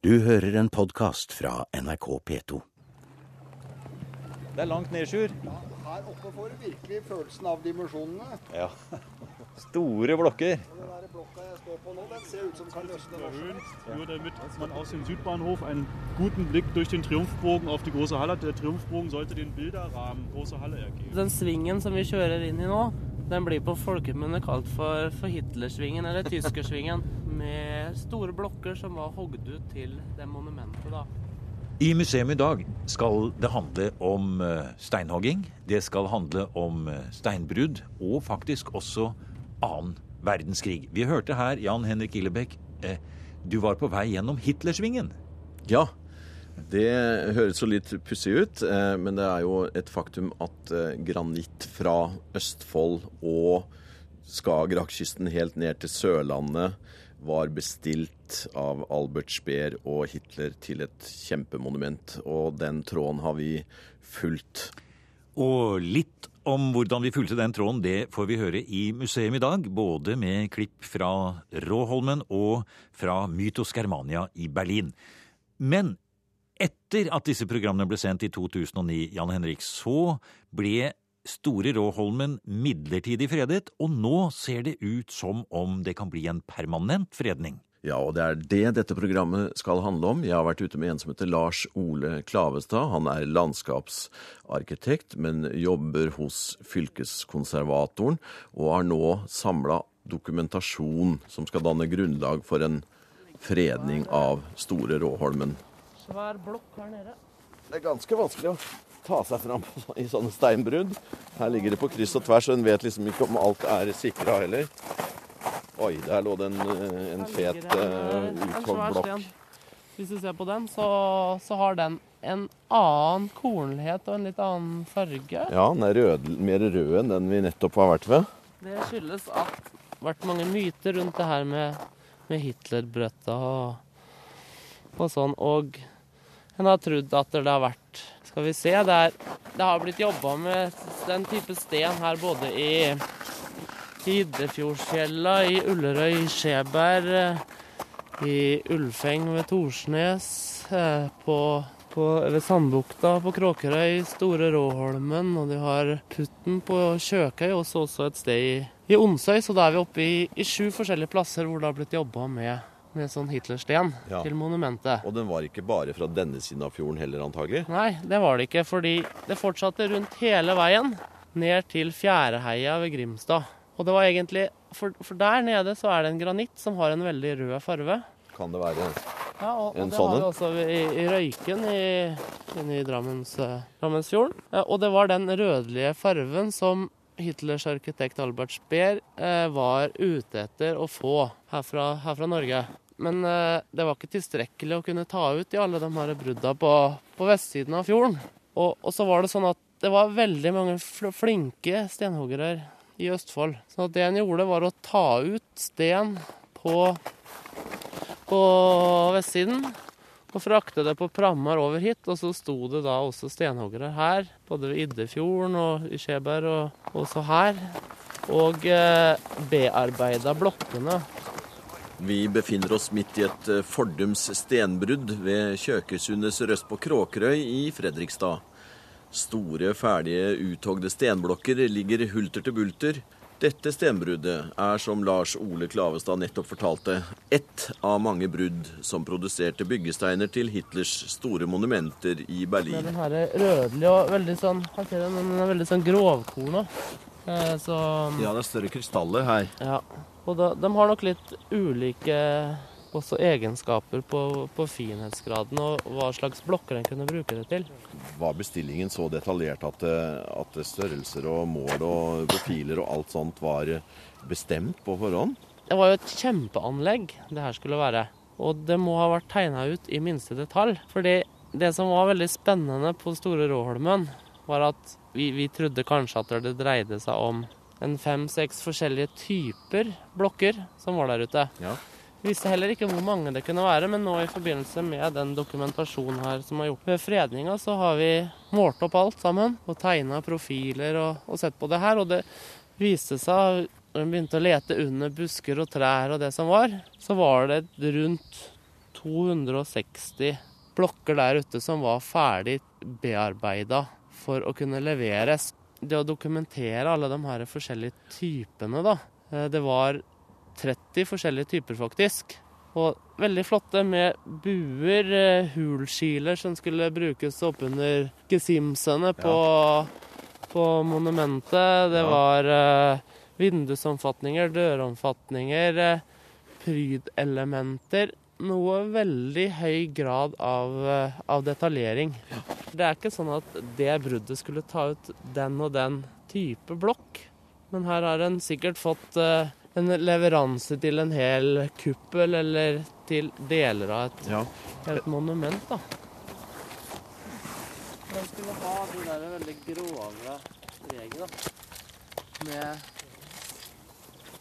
Du hører en podkast fra NRK P2. Det er langt ned, Sjur. Her oppe får du virkelig følelsen av dimensjonene. Ja. Store blokker. Den der blokka jeg står på nå, den ser ut som kan løsne hva som helst. Nur damit man aus dem Südbahnhof einen guten Blick durch den Triumphbogen auf die große Halle. Der Triumphbogen sollte den Bilderrahmen große Halle ergeben. Den svingen som vi kjører inn i nå, den blir på folkemunne kalt for, for Hitlersvingen, eller Tyskersvingen. Med store blokker som var hogd ut til det monumentet, da. I museum i dag skal det handle om eh, steinhogging, det skal handle om eh, steinbrudd, og faktisk også annen verdenskrig. Vi hørte her Jan Henrik Illebekk, eh, du var på vei gjennom Hitlersvingen. Ja, det høres jo litt pussig ut, eh, men det er jo et faktum at eh, granitt fra Østfold og Skagerrakkysten helt ned til Sørlandet var bestilt av Albert Speer og Hitler til et kjempemonument. Og den tråden har vi fulgt. Og litt om hvordan vi fulgte den tråden, det får vi høre i museum i dag. Både med klipp fra Råholmen og fra Mytos Germania i Berlin. Men etter at disse programmene ble sendt i 2009, Jan Henrik, så ble Store Råholmen midlertidig fredet, og nå ser det ut som om det kan bli en permanent fredning. Ja, og det er det dette programmet skal handle om. Jeg har vært ute med en som heter Lars Ole Klavestad. Han er landskapsarkitekt, men jobber hos fylkeskonservatoren, og har nå samla dokumentasjon som skal danne grunnlag for en fredning av Store Råholmen. Svær blokk her nede. Det er ganske vanskelig å ta seg fram i sånne steinbrudd. Her ligger det på kryss og tvers, og en vet liksom ikke om alt er sikra heller. Oi, der lå det en, eh, en fet en svær uthogd blokk. Hvis du ser på den, så, så har den en annen kornlighet og en litt annen farge. Ja, den er rød, mer rød enn den vi nettopp har vært ved. Det skyldes at det har vært mange myter rundt det her med, med Hitlerbrøtta og, og sånn. Og en har trodd at det har vært Skal vi se, det, er, det har blitt jobba med den type sten her både i i i Ullerøy, i Skjeberg, i Ulfeng ved Torsnes, eh, på, på, ved Sandbukta på Kråkerøy, Store Råholmen, og de har Putten på Kjøkøy, og også et sted i, i Onsøy. Så da er vi oppe i, i sju forskjellige plasser hvor det har blitt jobba med, med sånn Hitlersten Ja. til monumentet. Og den var ikke bare fra denne siden av fjorden heller, antagelig. Nei, det var det ikke, fordi det fortsatte rundt hele veien ned til Fjæreheia ved Grimstad. Og det var egentlig, for, for der nede så er det en granitt som har en veldig rød farve. Kan det være Ja, og, En og det sånne? har vi også i, i Røyken i, inne i Drammens, eh, Drammensfjorden. Og det var den rødlige farven som Hitlers arkitekt Albert Speer eh, var ute etter å få her fra, her fra Norge. Men eh, det var ikke tilstrekkelig å kunne ta ut i alle de her brudda på, på vestsiden av fjorden. Og, og så var det sånn at det var veldig mange fl flinke stenhoggere i Østfold. Så det en gjorde, var å ta ut sten på på vestsiden og frakte det på prammer over hit. Og så sto det da også stenhoggere her, både ved Iddefjorden og i Skjeberg og også her. Og eh, bearbeida blokkene. Vi befinner oss midt i et eh, fordums stenbrudd ved Kjøkesundet sørøst på Kråkerøy i Fredrikstad. Store, ferdige, uthogde stenblokker ligger hulter til bulter. Dette stenbruddet er, som Lars Ole Klavestad nettopp fortalte, ett av mange brudd som produserte byggesteiner til Hitlers store monumenter i Berlin. den her er rødlig og veldig sånn Her ser den, den er veldig sånn grovkorna. Eh, så Ja, det er større krystaller her. Ja. Og da, de har nok litt ulike også egenskaper på, på finhetsgraden og hva slags blokker en kunne bruke det til. Var bestillingen så detaljert at, eh, at størrelser og mål og profiler og alt sånt var eh, bestemt på forhånd? Det var jo et kjempeanlegg det her skulle være. Og det må ha vært tegna ut i minste detalj. Fordi det som var veldig spennende på Store Råholmen, var at vi, vi trodde kanskje at det dreide seg om en fem-seks forskjellige typer blokker som var der ute. Ja. Vi visste heller ikke hvor mange det kunne være, men nå i forbindelse med den dokumentasjonen her som er gjort ved fredninga, så har vi målt opp alt sammen og tegna profiler og, og sett på det her. Og det viste seg, når vi begynte å lete under busker og trær og det som var, så var det rundt 260 blokker der ute som var ferdig bearbeida for å kunne leveres. Det å dokumentere alle de her forskjellige typene, da. Eh, det var 30 forskjellige typer, faktisk. Og veldig flotte med buer, eh, hulskiler som skulle brukes oppunder gesimsene på, på monumentet. Det var eh, vindusomfatninger, døromfatninger, prydelementer. Noe veldig høy grad av, eh, av detaljering. Det er ikke sånn at det bruddet skulle ta ut den og den type blokk. Men her har en sikkert fått uh, en leveranse til en hel kuppel, eller til deler av et, Ja. et monument, da. Den skulle ha de der veldig grove da. Med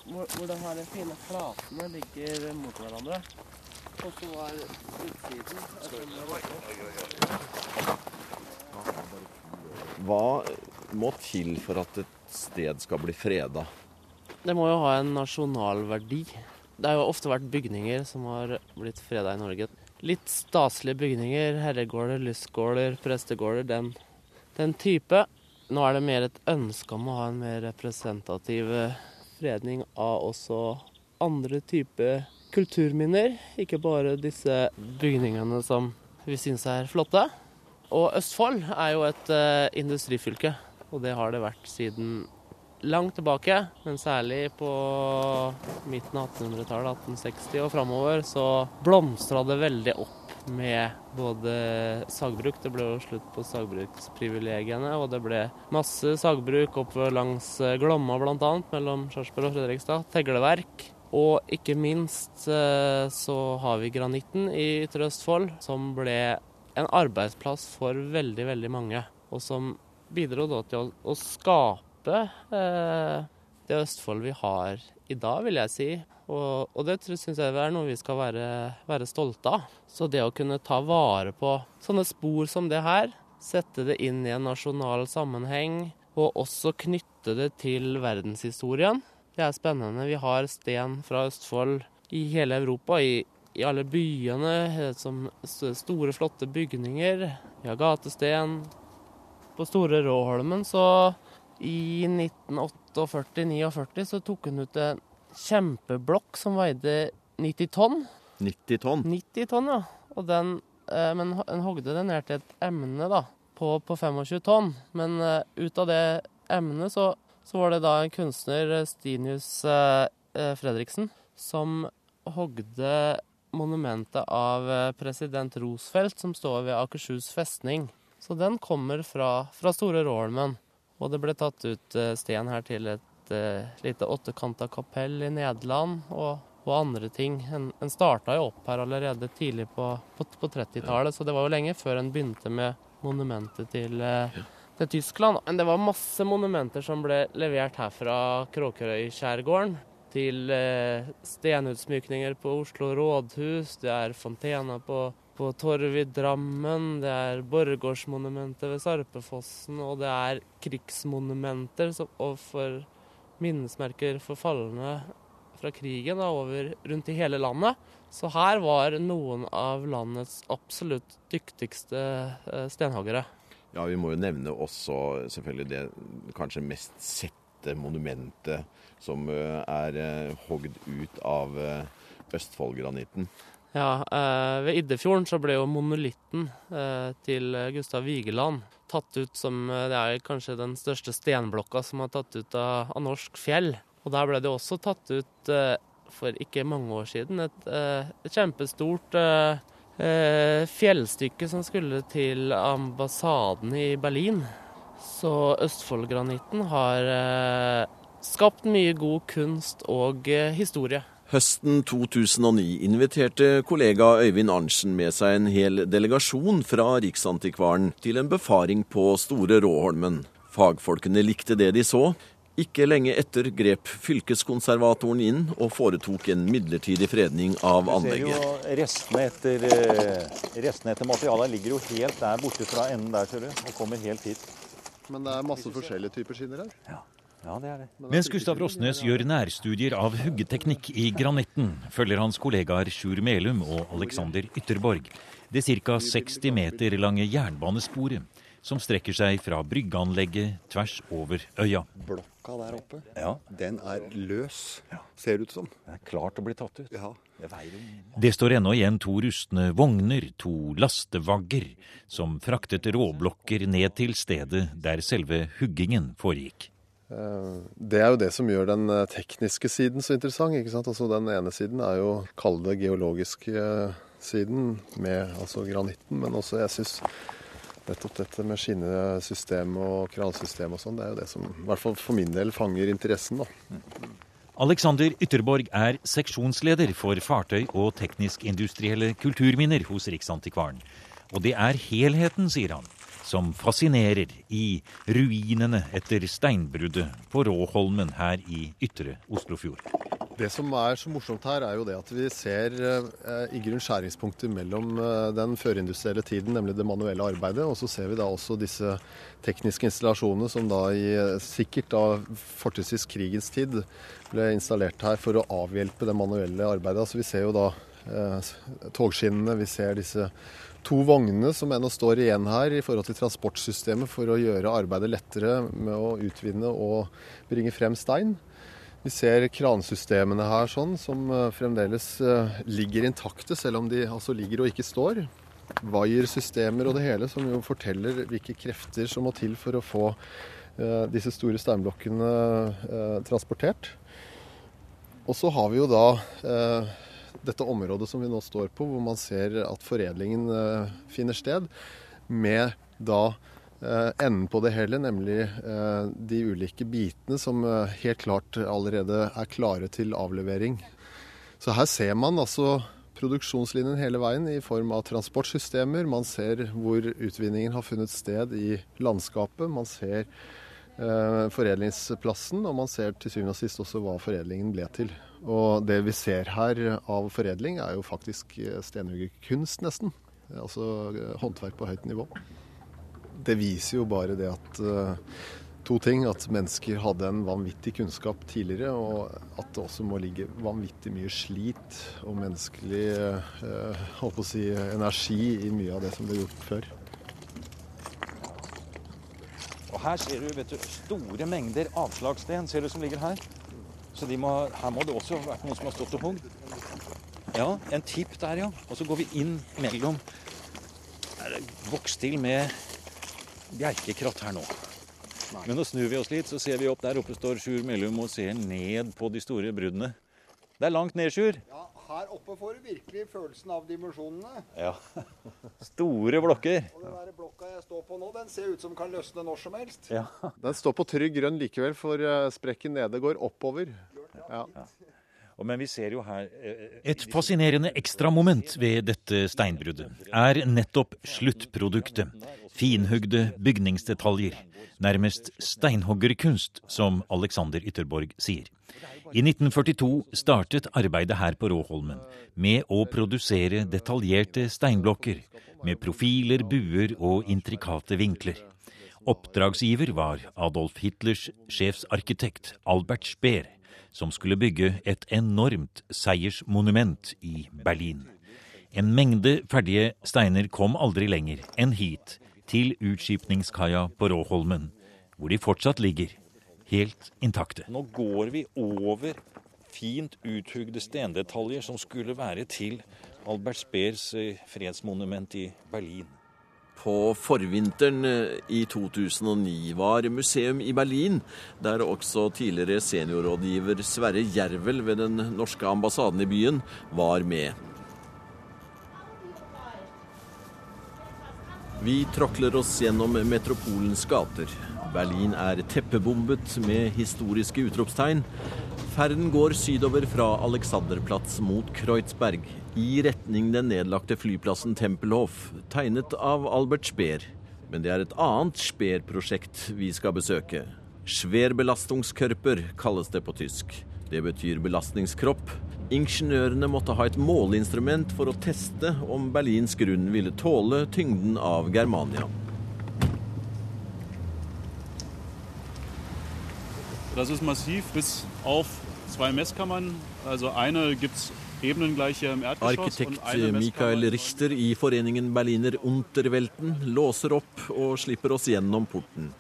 hvor, hvor de her fine flatene ligger mot hverandre. Hva må til for at et sted skal bli freda? Det må jo ha en nasjonal verdi. Det har jo ofte vært bygninger som har blitt freda i Norge. Litt staselige bygninger, herregårder, lystgårder, prestegårder, den, den type. Nå er det mer et ønske om å ha en mer representativ eh, fredning av også andre typer kulturminner. Ikke bare disse bygningene som vi syns er flotte. Og Østfold er jo et eh, industrifylke, og det har det vært siden langt tilbake, men særlig på midten av 1800-tallet, 1860 og framover, så blomstra det veldig opp med både sagbruk Det ble jo slutt på sagbruksprivilegiene, og det ble masse sagbruk oppover langs eh, Glomma bl.a., mellom Sarpsborg og Fredrikstad. Tegleverk. Og ikke minst eh, så har vi granitten i Ytre Østfold, som ble en arbeidsplass for veldig, veldig mange. Og som bidro da til å, skape eh, det Østfold vi har i dag, vil jeg si. Og, og det syns jeg er noe vi skal være, være stolte av. Så det å kunne ta vare på sånne spor som det her, sette det inn i en nasjonal sammenheng, og også knytte det til verdenshistorien, det er spennende. Vi har sten fra Østfold i hele Europa, i, i alle byene, som store, flotte bygninger. Vi har gatesten. På Store Råholmen så i 1948-49 så tok hun ut en kjempeblokk som veide 90 tonn. 90 tonn? 90 tonn, ja. Og den, eh, men en hogde det ned til et emne da, på, på 25 tonn. Men eh, ut av det emnet så, så var det da en kunstner, eh, Stinius eh, eh, Fredriksen, som hogde monumentet av president Roosevelt, som står ved Akershus festning. Så den kommer fra, fra Store Rålmen. Og det ble tatt ut sten her til et lite åttekanta kapell i Nederland. og og andre ting. En, en starta jo opp her allerede tidlig på, på, på 30-tallet, så det var jo lenge før en begynte med monumentet til, eh, til Tyskland. Men det var masse monumenter som ble levert her fra Kråkerøy-skjærgården. Til eh, stenutsmykninger på Oslo rådhus, det er fontener på, på Torv i Drammen, det er Borregaardsmonumentet ved Sarpefossen, og det er krigsmonumenter som, og for minnesmerker for falne fra krigen da, over rundt i hele landet. Så her var noen av landets absolutt dyktigste eh, stenhoggere. Ja, vi må jo nevne også selvfølgelig det kanskje mest sette monumentet som er hogd ut av Østfoldgranitten. Ja, Ved Iddefjorden så ble jo monolitten til Gustav Vigeland tatt ut som Det er kanskje den største stenblokka som er tatt ut av, av norsk fjell. Og der ble det også tatt ut for ikke mange år siden et, et kjempestort eh, eh, som skulle til ambassaden i Berlin. Så Østfoldgranitten har eh, skapt mye god kunst og eh, historie. Høsten 2009 inviterte kollega Øyvind Arntzen med seg en hel delegasjon fra Riksantikvaren til en befaring på Store Råholmen. Fagfolkene likte det de så. Ikke lenge etter grep fylkeskonservatoren inn og foretok en midlertidig fredning av Du ser anlegget. jo restene etter, eh, restene etter materialet ligger jo helt der borte fra enden der, ser du, og kommer helt hit. Men det er masse forskjellige typer skinner her. Ja, det er det. Mens Gustav Rosnes gjør nærstudier av huggeteknikk i granitten, følger hans kollegaer Sjur Melum og Alexander Ytterborg det ca. 60 meter lange jernbanesporet som strekker seg fra bryggeanlegget tvers over øya. Blokka der oppe, Ja, den er løs, ser ut som. det er klart å bli tatt ut. Ja. Det står ennå igjen to rustne vogner, to lastevagger, som fraktet råblokker ned til stedet der selve huggingen foregikk. Eh, Det er jo det som gjør den eh, tekniske siden så interessant. ikke sant? Altså Den ene siden er jo kall det geologiske eh, siden, med altså granitten. Men også jeg syns nettopp dette med skinnesystem og kransystem og sånn, det er jo det som i hvert fall for min del fanger interessen. da. Alexander Ytterborg er seksjonsleder for fartøy og teknisk-industrielle kulturminner hos Riksantikvaren. Og det er helheten, sier han, som fascinerer i ruinene etter steinbruddet på Råholmen her i ytre Oslofjord. Det som er så morsomt her, er jo det at vi ser eh, i grunn skjæringspunkter mellom eh, den førindustrielle tiden, nemlig det manuelle arbeidet, og så ser vi da også disse tekniske installasjonene som da i eh, sikkert da fortrinnsvis krigens tid ble installert her for å avhjelpe det manuelle arbeidet. Altså Vi ser jo da eh, togskinnene, vi ser disse to vognene som ennå står igjen her i forhold til transportsystemet for å gjøre arbeidet lettere med å utvinne og bringe frem stein. Vi ser kransystemene her sånn, som eh, fremdeles eh, ligger intakte, selv om de altså ligger og ikke står. Vaiersystemer og det hele, som jo forteller hvilke krefter som må til for å få eh, disse store steinblokkene eh, transportert. Og så har vi jo da eh, dette området som vi nå står på, hvor man ser at foredlingen eh, finner sted, med da enden på det hele, nemlig eh, de ulike bitene som eh, helt klart allerede er klare til avlevering. Så her ser man altså produksjonslinjen hele veien i form av transportsystemer. Man ser hvor utvinningen har funnet sted i landskapet. Man ser eh, foredlingsplassen, og man ser til syvende og sist også hva foredlingen ble til. Og det vi ser her av foredling, er jo faktisk eh, stenhuggerkunst, nesten. Altså eh, håndverk på høyt nivå. Det viser jo bare det at eh, to ting. At mennesker hadde en vanvittig kunnskap tidligere, og at det også må ligge vanvittig mye slit og menneskelig eh, å si, energi i mye av det som ble gjort før. Og her ser du, vet du store mengder avslagssten ser du som ligger her. Så må, her må det også ha vært noen som har stått og hogd. Ja, en tipp der, ja. Og så går vi inn mellom vokst til med bjerkekratt her nå. Men nå snur vi oss litt, så ser vi opp der oppe står Sjur Mellum og ser ned på de store bruddene. Det er langt ned, Sjur. Ja, her oppe får du virkelig følelsen av dimensjonene. Ja. Store blokker. Og den der blokka jeg står på nå, den ser ut som kan løsne når som helst. Ja. Den står på trygg grunn likevel, for eh, sprekken nede går oppover. Ja. Og, men vi ser jo her eh, Et fascinerende ekstramoment ved dette steinbruddet er nettopp sluttproduktet. Finhugde bygningsdetaljer. Nærmest steinhoggerkunst, som Alexander Ytterborg sier. I 1942 startet arbeidet her på Råholmen med å produsere detaljerte steinblokker med profiler, buer og intrikate vinkler. Oppdragsgiver var Adolf Hitlers sjefsarkitekt Albert Speer, som skulle bygge et enormt seiersmonument i Berlin. En mengde ferdige steiner kom aldri lenger enn hit, til utskipningskaia på Råholmen, hvor de fortsatt ligger, helt intakte. Nå går vi over fint uthugde stendetaljer som skulle være til Albert Speers eh, fredsmonument i Berlin. På forvinteren eh, i 2009 var museum i Berlin, der også tidligere seniorrådgiver Sverre Jervel ved den norske ambassaden i byen var med. Vi tråkler oss gjennom metropolens gater. Berlin er teppebombet med historiske utropstegn. Ferden går sydover fra Alexanderplatz mot Kreuzberg, i retning den nedlagte flyplassen Tempelhof, tegnet av Albert Speer. Men det er et annet Speer-prosjekt vi skal besøke. Schwerbelastungskörper kalles det på tysk. Det betyr belastningskropp. Ingeniørene måtte ha et måleinstrument for å teste om Berlins grunn ville tåle tyngden av Germania. Das ist massiv bis auf zwei Messkammern. Also eine Erdgeschoss. Arkitekt Michael Mikael Richter i foreningen Berliner Unterwelten låser opp og slipper oss gjennom porten.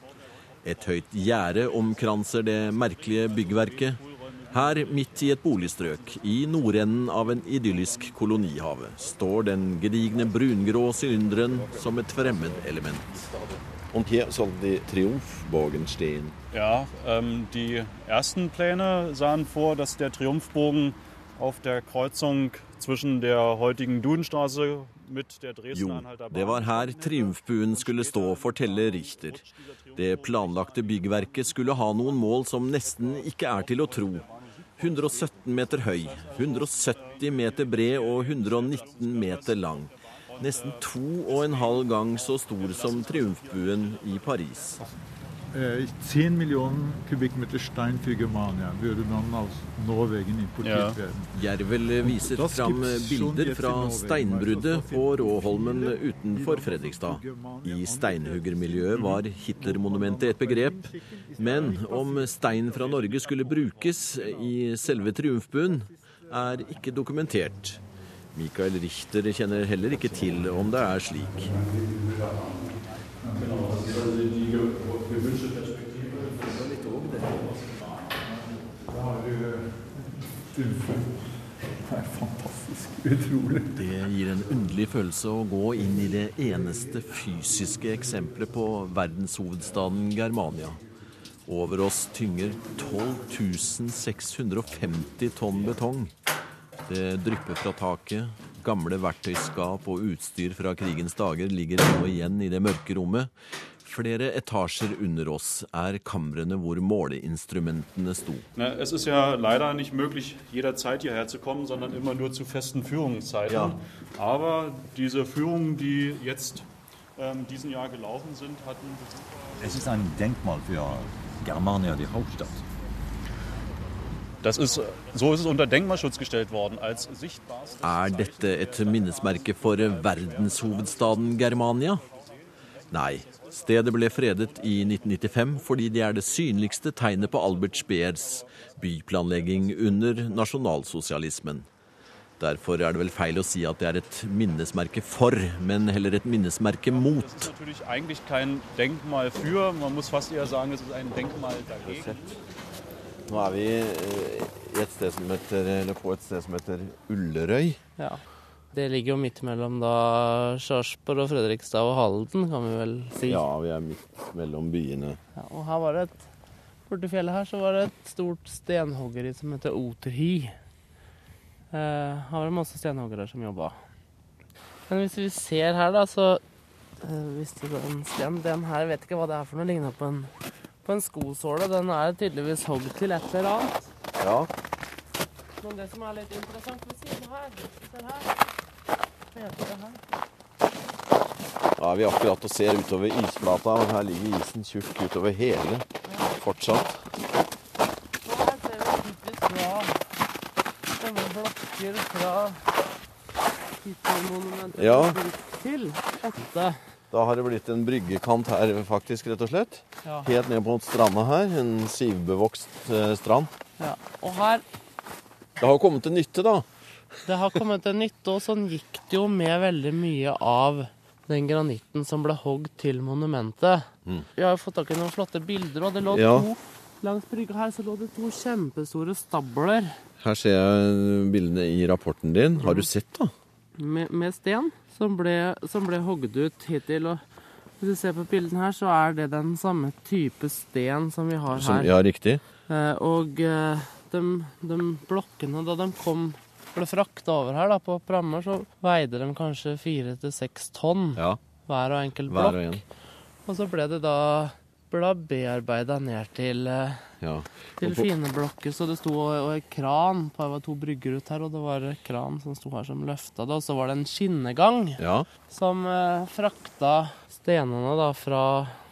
Et høyt gjerde omkranser det merkelige byggverket. Her, midt i et boligstrøk, i nordenden av en idyllisk kolonihave, står den gedigne brungrå sylinderen som et fremmedelement. Und hier soll die Triumphbogen stehen. Ja, ähm, die ersten Pläne sahen vor, dass der Triumphbogen auf der Kreuzung zwischen der heutigen Dudenstraße mit der Jo, det var her triumfbuen skulle stå, forteller Richter. Det planlagte byggverket skulle ha noen mål som nesten ikke er til å tro. 117 meter høy, 170 meter bred og 119 meter lang. Nesten to og en halv gang så stor som triumfbuen i Paris. Äh, 10 millioner Kubikmeter Stein til Germania Norwegen importiert Ja. werden. Jervel viser fram bilder fra steinbruddet på Råholmen utenfor Fredrikstad. I steinhuggermiljøet var Hitlermonumentet et begrep. Men om stein fra Norge skulle brukes i selve triumfbuen, er ikke dokumentert. Mikael Richter kjenner heller ikke til om det er slik. Fantastisk, utrolig. Det gir en underlig følelse å gå inn i det eneste fysiske eksempelet på verdenshovedstaden Germania. Over oss tynger 12 650 tonn betong. Det drypper fra taket. Gamle verktøyskap og utstyr fra krigens dager ligger nå igjen i det mørke rommet. Flere etasjer under oss er kamrene hvor måleinstrumentene sto. Na, es ist ja leider nicht möglich, jederzeit hierher zu kommen, sondern immer nur zu festen Führungszeiten. Ja. Aber diese Führungen, die jetzt ähm, diesen Jahr gelaufen sind, hatten Es ist ein Denkmal für Germania, die Hauptstadt. Das ist, so ist es unter Denkmalschutz gestellt worden, als sichtbarstes Er dette et minnesmerke for verdenshovedstaden Germania? Nei, stedet ble fredet i 1995 fordi det er det synligste tegnet på Albert Speers byplanlegging under nasjonalsosialismen. Derfor er det vel feil å si at det er et minnesmerke for, men heller et minnesmerke mot. ist natürlich eigentlich kein Denkmal für, man muss fast eher sagen, es ist ein Denkmal dagegen. Nå er vi eh, i et sted som heter, eller på et sted som heter Ullerøy. Ja. Det ligger jo midt mellom da Sarpsborg og Fredrikstad og Halden, kan vi vel si. Ja, vi er midt mellom byene. Ja, og her var det et Borti fjellet her så var det et stort stenhoggeri som heter Oterhi. Eh, her var det masse stenhoggere som jobba. Men hvis vi ser her, da, så eh, Hvis du er en sten Den her vet ikke hva det er for noe. Ligner på en, på en skosåle. Den er tydeligvis hogd til et eller annet. Ja, Men det som er litt interessant ved siden her Se her. Hva heter det her? da er vi akkurat og ser utover isflata, og her ligger isen tjukk utover hele fortsatt. Her ser vi typisk fra denne blokker fra Hitlermonumentet Ja. til Ette. Da har det blitt en bryggekant her, faktisk, rett og slett. Ja. Helt ned mot stranda her. En sivbevokst eh, strand. Ja. Og her Det har kommet til nytte, da. Det har kommet til nytte, og sånn gikk det jo med veldig mye av den granitten som ble hogd til monumentet. Mm. Vi har jo fått tak i noen flotte bilder, og det lå Ja. to Langs brygga her så lå det to kjempestore stabler Her ser jeg bildene i rapporten din. Har du sett, da? med, med sten som ble, som ble hogd ut hittil. Og hvis du ser på bildene her, så er det den samme type sten som vi har Som, her. ja, riktig. Eh, og eh, de, de blokkene, da de kom ble frakta over her da, på prammer, så veide de kanskje fire til seks tonn Ja, hver og enkelt blokk. og. Og så ble det da ble bearbeida ned til, eh, Ja. til på- fine blokker. Så det sto og, og en kran på det var to brygger ut her, og det var kran som sto her som løfta det. Og så var det en skinnegang ja. som eh, frakta stenene da fra,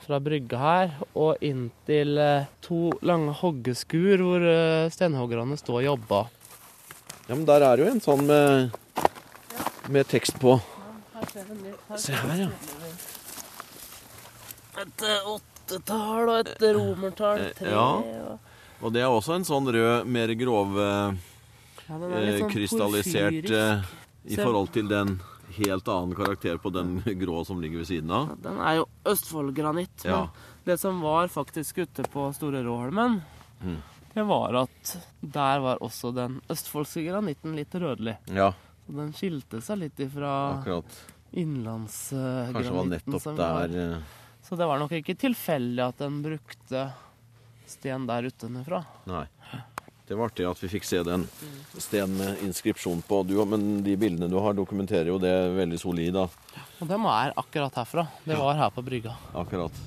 fra brygga her og inn til eh, to lange hoggeskur hvor eh, stenhoggerne sto og jobba. ja, men der er jo en sånn med, med tekst på. Se her, ja. Et eh, åttetall og et romertall tre. ja. Og Og det er også en sånn rød, mer grov Ja, sånn krystallisert porfyrisk. i forhold til den helt annen karakter på den grå som ligger ved siden av. Den er jo Østfoldgranitt. Ja. Men det som var faktisk ute på Store Råholmen, Mm. det var at der var også den østfoldske granitten litt rødlig. Ja, Så den skilte seg litt ifra innlandsgranitten. Kanskje det var nettopp der eh, Så det var nok ikke tilfeldig at den brukte sten der utenfra. Nei. Det var artig at vi fikk se den steden med inskripsjon på. Du, men de bildene du har, dokumenterer jo det veldig solid, da. Og dem er akkurat herfra. Det var her på brygga. Akkurat.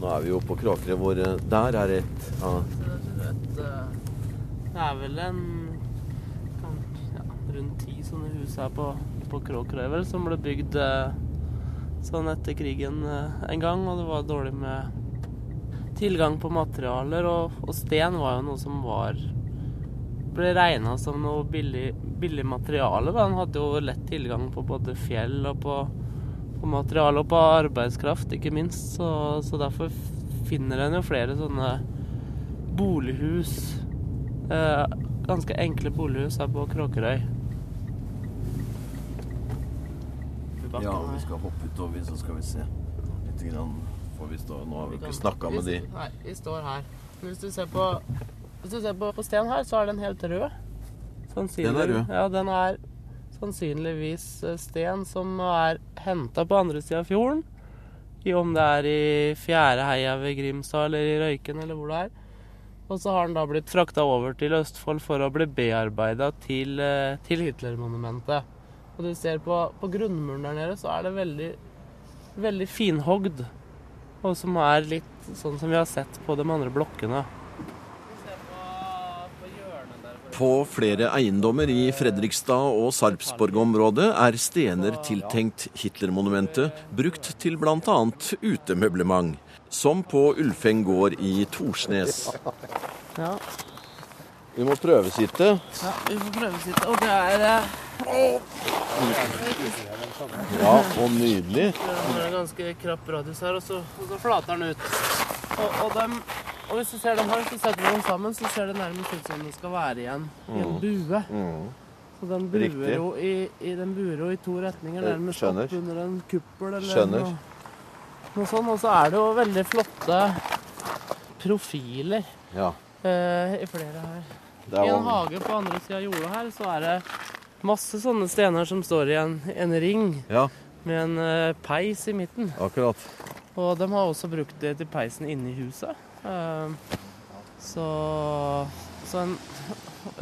Nå er vi jo på Kråkerøy, hvor eh, Der er et ja, Det er vel en ja, rundt ti sånne hus her på, på Kråkerøy som ble bygd eh, sånn etter krigen eh, en gang, og det var dårlig med tilgang på materialer, og, og sten var jo noe som var ble regna som noe billig, billig materiale. Da. Han hadde jo lett tilgang på både fjell og på, på materiale og på arbeidskraft, ikke minst. Så, så derfor finner en jo flere sånne bolighus. Eh, ganske enkle bolighus her på Kråkerøy. ja, vi skal hoppe utover, så skal vi se. Litt grann får vi står, Nå har vi ikke snakka med de. Nei, vi står her. Men hvis du ser på, hvis du ser på, på sten her, så er den helt rød. Sannsynlig- Den er rød? Ja, den er sannsynligvis eh, sten som er henta på andre sida av fjorden. I om det er i Fjæreheia ved Grimstad eller i Røyken eller hvor det er. Og så har den da blitt frakta over til Østfold for å bli bearbeida til, til Hitler-monumentet. Og du ser på, på grunnmuren der nede, så er det veldig, veldig finhogd. Og som er litt sånn som vi har sett på de andre blokkene. På flere eiendommer i Fredrikstad og Sarpsborg-området er stener tiltenkt Hitlermonumentet brukt til bl.a. utemøblement, som på Ulfeng gård i Torsnes. Ja, Vi må prøvesitte. ja vi får prøve sitt. Og det er eh, Ja, og nydelig. Har en ganske krapp radius her, og så, og så flater den ut. Og, og, dem, og hvis du ser dem her, så setter vi dem sammen, så ser det nærmest ut som de skal være igjen i en bue. Så den buer, jo i, i, den buer jo i to retninger, nærmest skjønner. opp under en kuppel eller Skjønner. noe, noe sånt. Og så er det jo veldig flotte profiler Ja. Eh, i flere her. I en hage på andre sida av jorda her, så er det masse sånne stener som står i en, en ring Ja, med en eh, peis i midten. akkurat. Og de har også brukt det til peisen inne i huset. Eh, så så en,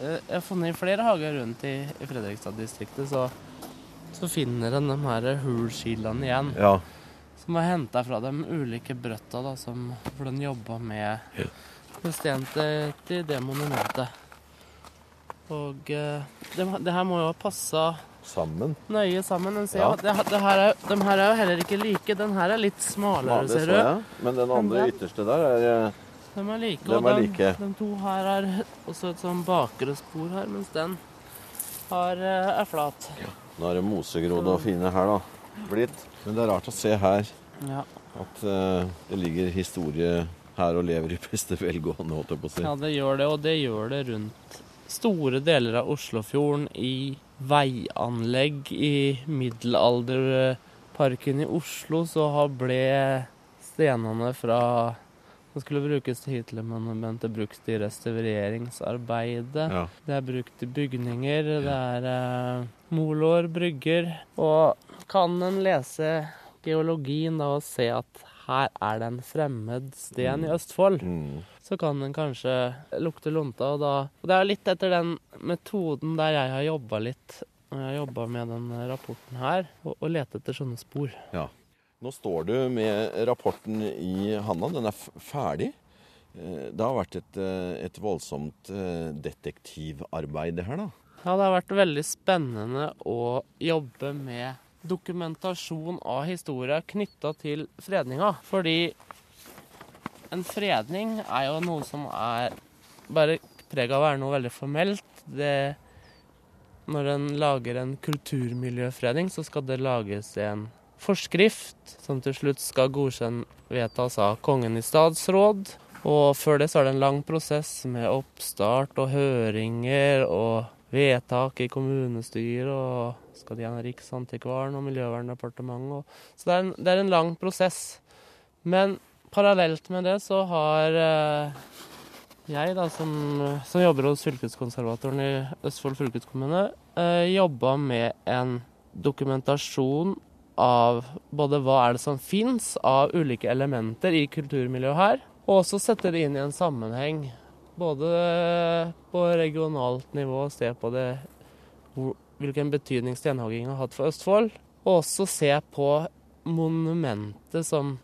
jeg har funnet flere hager rundt i, i Fredrikstad-distriktet, så, så finner en de her hulskilene igjen. Ja. Som var henta fra de ulike brøtta da, som, for den jobba med, med sten til, det monumentet. Og eh, det, det her må jo ha passa Sammen. nøye sammen. Ja. det, det her er, de her er jo heller ikke like. Den her er litt smalere, ja, ser du. Men den andre den- ytterste der er eh, De er like. De og er den, like. de to her er også et sånn bakre spor her, mens den har, eh, er flat. Nå er det mosegrodde og fine her, da. Blitt. Men det er rart å se her Ja. at uh, det ligger historie her og lever i beste velgående, holdt jeg på å si. ja, det gjør det, og det gjør det rundt store deler av Oslofjorden, i veianlegg, i middelalderparken i Oslo, så har ble stenene fra som skulle brukes til Hitlermonumentet, brukt i restaureringsarbeidet. Ja. Det er brukt i bygninger, det er eh, moloer, brygger. Og kan en lese geologien da og se at her er det en fremmed sten i Østfold, Mm. så kan den kanskje lukte lunta. Og, da, og det er jo litt etter den metoden der jeg har jobba litt. Når jeg har jobba med den rapporten her, og, og lete etter sånne spor. Nå står du med rapporten i handa. Den er ferdig. Eh, Det har vært et, eh, et voldsomt eh, detektivarbeid, det her, da. Ja, det har vært veldig spennende å jobbe med dokumentasjon av historie knytta til fredninga. Fordi en fredning er jo noe som er bare preg av å være noe veldig formelt. Det, når en lager en kulturmiljøfredning, så skal det lages en forskrift som til slutt skal godkjennes vedtas av Kongen i statsråd. Og før det så er det en lang prosess med oppstart og høringer og vedtak i kommunestyret, og skal gjennom Riksantikvaren og Miljøverndepartementet. Så det er, en, det er en lang prosess. Men parallelt med det så har eh, jeg, da, som, som jobber hos fylkeskonservatoren i Østfold fylkeskommune, eh, jobba med en dokumentasjon av både hva er det som fins av ulike elementer i kulturmiljøet her, og også sette det inn i en sammenheng. Både på regionalt nivå, se på det, hvilken betydning stenhogging har hatt for Østfold, og også se på monumentet som,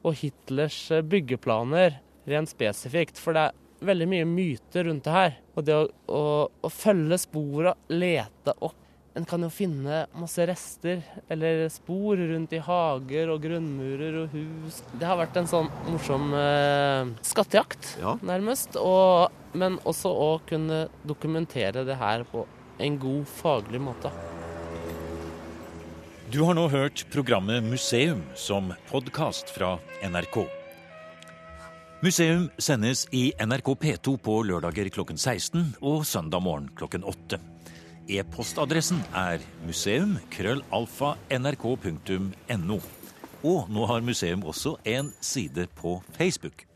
og Hitlers byggeplaner rent spesifikt. For det er veldig mye myter rundt det her. Og det å, å, å følge sporet, lete opp en kan jo finne masse rester eller spor rundt i hager og grunnmurer og hus. Det har vært en sånn morsom eh, skattejakt, Ja. nærmest. Og, men også å kunne dokumentere det her på en god faglig måte. Du har nå hørt programmet Museum som podkast fra NRK. Museum sendes i NRK P2 på lørdager klokken 16 og søndag morgen klokken 8. E-postadressen er museum.krøllalfa.nrk.no. Og nå har museum også en side på Facebook.